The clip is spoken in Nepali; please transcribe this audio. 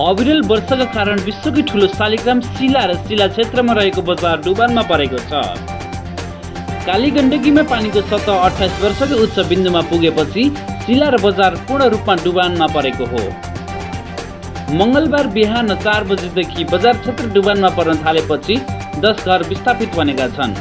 अविरल वर्षाका कारण विश्वकै ठुलो शालिग्राम शिला र शिला क्षेत्रमा रहेको बजार डुबानमा परेको छ। काली गण्डकीमा पानीको सतह अठाइस वर्षकै उच्च बिन्दुमा पुगेपछि शिला र बजार पूर्ण रूपमा डुबानमा परेको हो। मङ्गलबार बिहान चार बजेदेखि बजार क्षेत्र डुबानमा पर्न थालेपछि दस घर विस्थापित बनेका छन्।